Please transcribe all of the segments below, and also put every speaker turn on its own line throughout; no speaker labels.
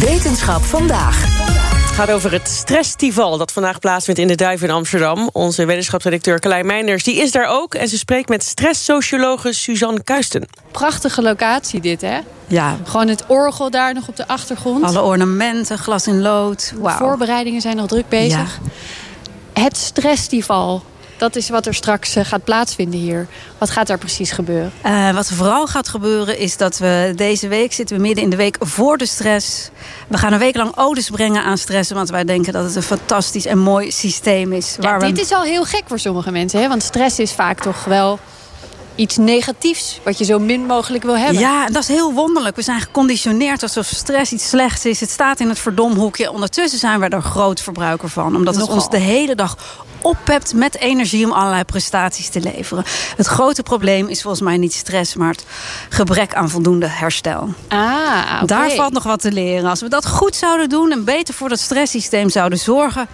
Wetenschap vandaag.
Het gaat over het Stressstival dat vandaag plaatsvindt in de Duif in Amsterdam. Onze wetenschapsredacteur Carlijn Meinders die is daar ook... en ze spreekt met stresssociologe Suzanne Kuisten.
Prachtige locatie dit, hè?
Ja,
Gewoon het orgel daar nog op de achtergrond.
alle ornamenten, glas in lood.
De
Wauw.
voorbereidingen zijn nog druk bezig. Het Stressstival, dat is wat er straks eh, gaat plaatsvinden hier. Wat gaat daar precies gebeuren?
Eh, wat er vooral gaat gebeuren is dat we deze week zitten we midden in de week voor de stress. We gaan een week lang odes brengen aan stress, want wij denken dat het een fantastisch en mooi systeem is.
Ja, dit is al heel gek voor sommige mensen, hè? Want stress is vaak toch wel iets negatiefs... wat je zo min mogelijk wil hebben.
Ja, dat is heel wonderlijk. We zijn geconditioneerd alsof stress iets slechts is. Het staat in het verdomhoekje. Ondertussen zijn we er groot verbruiker van. Omdat het
Nogal.
ons de hele dag oppept met energie om allerlei prestaties te leveren. Het grote probleem is volgens mij niet stress, maar het gebrek aan voldoende herstel.
Ah, oké.
Daar valt nog wat te leren. Als we dat goed zouden doen en beter voor dat stresssysteem zouden zorgen,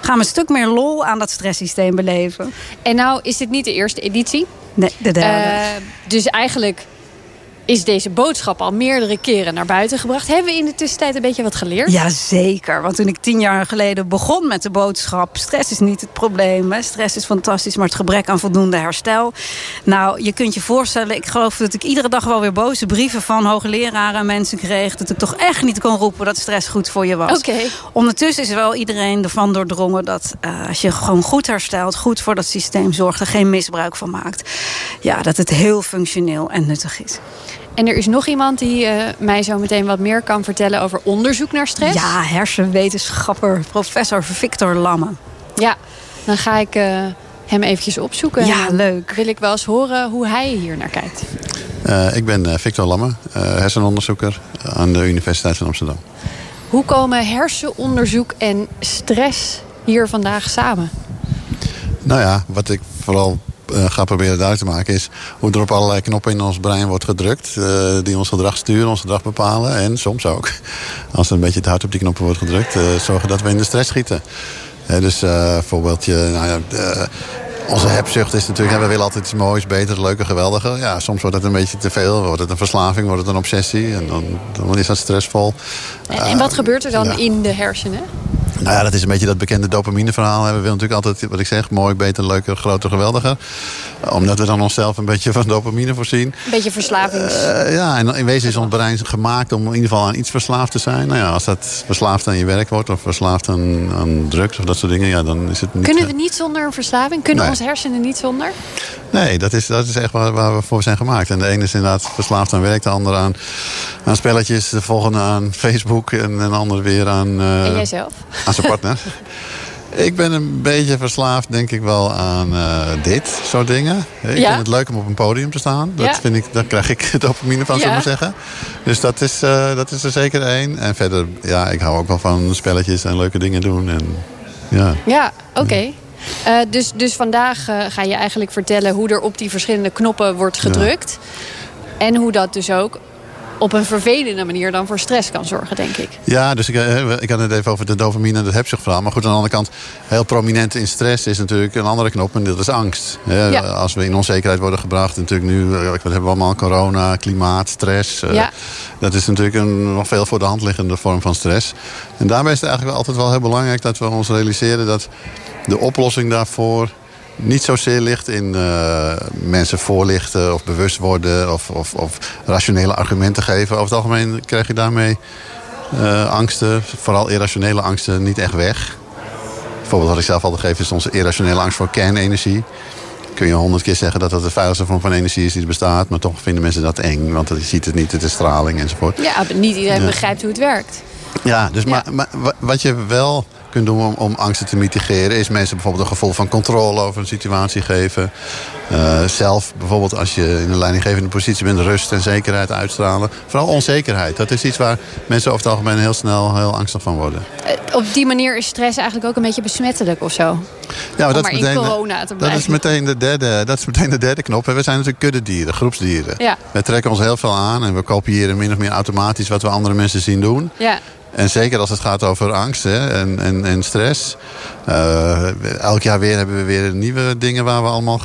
gaan we een stuk meer lol aan dat stresssysteem beleven.
En nou is dit niet de eerste editie.
Nee, de derde.
Eh, dus eigenlijk is deze boodschap al meerdere keren naar buiten gebracht. Hebben we in de tussentijd een beetje wat geleerd?
Jazeker, want toen ik tien jaar geleden begon met de boodschap... stress is niet het probleem, hè. stress is fantastisch... maar het gebrek aan voldoende herstel. Nou, je kunt je voorstellen, ik geloof dat ik iedere dag wel weer boze brieven... van hoogleraren en mensen kreeg... dat ik toch echt niet kon roepen dat stress goed voor je was.
Oké.
Ondertussen is wel iedereen ervan doordrongen dat eh, als je gewoon goed herstelt... goed voor dat systeem zorgt, er geen misbruik van maakt... ja, dat het heel functioneel en nuttig is.
En er is nog iemand die eh, mij zo meteen wat meer kan vertellen over onderzoek naar stress.
Ja, hersenwetenschapper, professor Victor Lamme.
Ja, dan ga ik eh, hem eventjes opzoeken.
Ja, leuk.
Wil ik wel eens horen hoe hij hier naar kijkt.
Eh, ik ben eh, Victor Lamme, eh, hersenonderzoeker aan de Universiteit van Amsterdam.
Hoe komen hersenonderzoek en stress hier vandaag samen?
Nou ja, wat ik vooral ga proberen duidelijk te maken is hoe er op allerlei knoppen in ons brein wordt gedrukt. eh, die ons gedrag sturen, ons gedrag bepalen. En soms ook, als er een beetje te hard op die knoppen wordt gedrukt, eh, zorgen dat we in de stress schieten. Eh, dus eh voorbeeldje, nou ja, eh, onze hebzucht is natuurlijk, we willen altijd iets moois, beter, leuker, geweldiger. Ja, soms wordt het een beetje te veel, wordt het een verslaving, wordt het een obsessie. En dan, dan is dat stressvol.
En, en wat gebeurt er dan
ja.
in de hersenen?
Nou ja, dat is een beetje dat bekende dopamineverhaal. We willen natuurlijk altijd, wat ik zeg, mooi, beter, leuker, groter, geweldiger. Omdat we dan onszelf een beetje van dopamine voorzien.
Een beetje verslavings...
Eh, ja, en in wezen is ons brein gemaakt om in ieder geval aan iets verslaafd te zijn. Nou ja, als dat verslaafd aan je werk wordt of verslaafd aan, aan drugs of dat soort dingen, ja, dan is het niet...
Kunnen
eh,
we niet zonder een verslaving? Kunnen
Nee.
onze hersenen niet zonder?
Nee, dat is, dat is echt waar, waar we voor zijn gemaakt. En de ene is inderdaad verslaafd aan werk, de andere aan, aan spelletjes, de volgende aan Facebook en een ander weer aan, eh,
en jijzelf?
aan partner. Ik ben een beetje verslaafd, denk ik wel, aan eh, dit soort dingen. Ik
Ja?
vind het leuk om op een podium te staan. Dat
Ja.
vind ik, daar krijg ik dopamine van,
Ja.
zullen we maar zeggen. Dus dat is, eh, dat is er zeker één. En verder, ja, ik hou ook wel van spelletjes en leuke dingen doen. En, ja.
Ja, oké. Eh, dus, dus vandaag ga je eigenlijk vertellen hoe er op die verschillende knoppen wordt gedrukt. En hoe dat dus ook op een vervelende manier dan voor stress kan zorgen, denk ik.
Ja, dus ik, eh, ik had het even over de dopamine en het hebzuchtverhaal. Maar goed, aan de andere kant, heel prominent in stress is natuurlijk een andere knop. En dat is angst.
Ja.
Als we in onzekerheid worden gebracht. Natuurlijk nu, eh, wat hebben we allemaal? Corona, klimaat, stress. eh,
Ja.
Dat is natuurlijk een nog veel voor de hand liggende vorm van stress. En daarbij is het eigenlijk wel altijd wel heel belangrijk dat we ons realiseren dat de oplossing daarvoor niet zozeer ligt in eh, mensen voorlichten of bewust worden of, of, of rationele argumenten geven. Over het algemeen krijg je daarmee eh, angsten, vooral irrationele angsten, niet echt weg. Bijvoorbeeld wat ik zelf altijd geef is onze irrationele angst voor kernenergie. Kun je honderd keer zeggen dat dat de veiligste vorm van energie is die er bestaat. Maar toch vinden mensen dat eng, want je ziet het niet, het is straling enzovoort.
Ja, niet iedereen
Ja.
begrijpt hoe het werkt.
Ja, dus
Ja.
Maar, maar wa- wat je wel kunt doen om, om angsten te mitigeren... is mensen bijvoorbeeld een gevoel van controle over een situatie geven. Uh, zelf bijvoorbeeld als je in een leidinggevende positie bent... rust en zekerheid uitstralen. Vooral onzekerheid. Dat is iets waar mensen over het algemeen heel snel heel angstig van worden.
Uh, op die manier is stress eigenlijk ook een beetje besmettelijk of zo?
Ja, maar dat,
maar
is meteen,
in corona te
dat is meteen de derde, dat is meteen de derde knop. We zijn natuurlijk kuddedieren, groepsdieren.
Ja.
We trekken ons heel veel aan en we kopiëren min of meer automatisch wat we andere mensen zien doen.
Ja.
En zeker als het gaat over angst hè, en, en, en stress. Uh, elk jaar weer hebben we weer nieuwe dingen waar we allemaal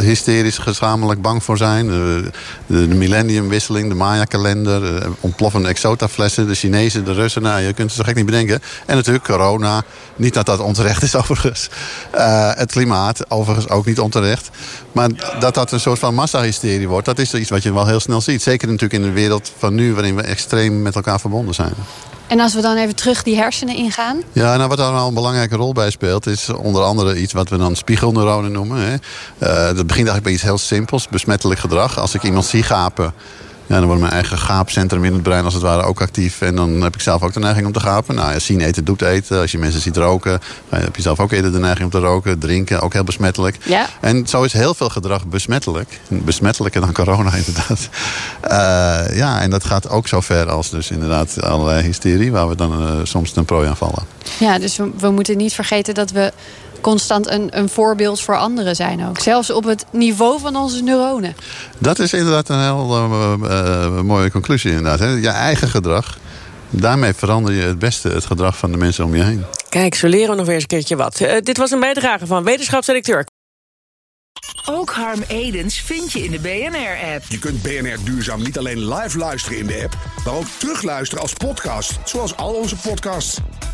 hysterisch gezamenlijk bang voor zijn. De, de, de millenniumwisseling, de Maya-kalender, ontploffende exotaflessen, de Chinezen, de Russen. Nou, je kunt het zo gek niet bedenken. En natuurlijk corona. Niet dat dat onterecht is overigens. Uh, het klimaat, overigens ook niet onterecht. Maar dat dat een soort van massahysterie wordt, dat is iets wat je wel heel snel ziet. Zeker natuurlijk in de wereld van nu, waarin we extreem met elkaar verbonden zijn.
En als we dan even terug die hersenen ingaan?
Ja, nou wat daar nou een belangrijke rol bij speelt... is onder andere iets wat we dan spiegelneuronen noemen. Hè. Uh, dat begint eigenlijk bij iets heel simpels, besmettelijk gedrag. Als ik iemand zie gapen... Ja, dan wordt mijn eigen gaapcentrum in het brein als het ware ook actief. En dan heb ik zelf ook de neiging om te gapen. Nou ja, zien eten doet eten. Als je mensen ziet roken, dan heb je zelf ook eerder de neiging om te roken. Drinken, ook heel besmettelijk.
Ja.
En zo is heel veel gedrag besmettelijk. Besmettelijker dan corona inderdaad. Uh, ja, en dat gaat ook zo ver als dus inderdaad allerlei hysterie... waar we dan uh, soms ten prooi aan vallen.
Ja, dus we, we moeten niet vergeten dat we constant een, een voorbeeld voor anderen zijn ook. Zelfs op het niveau van onze neuronen.
Dat is inderdaad een heel uh, uh, mooie conclusie inderdaad. Hè? Je eigen gedrag. Daarmee verander je het beste het gedrag van de mensen om je heen.
Kijk, zo leren we nog weer eens een keertje wat. Uh, dit was een bijdrage van wetenschapsredacteur
ook Harm Edens vind je in de BNR-app.
Je kunt BNR Duurzaam niet alleen live luisteren in de app... maar ook terugluisteren als podcast, zoals al onze podcasts.